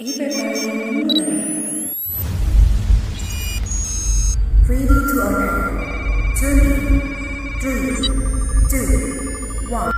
Ready to open. Turning. Three, two, one.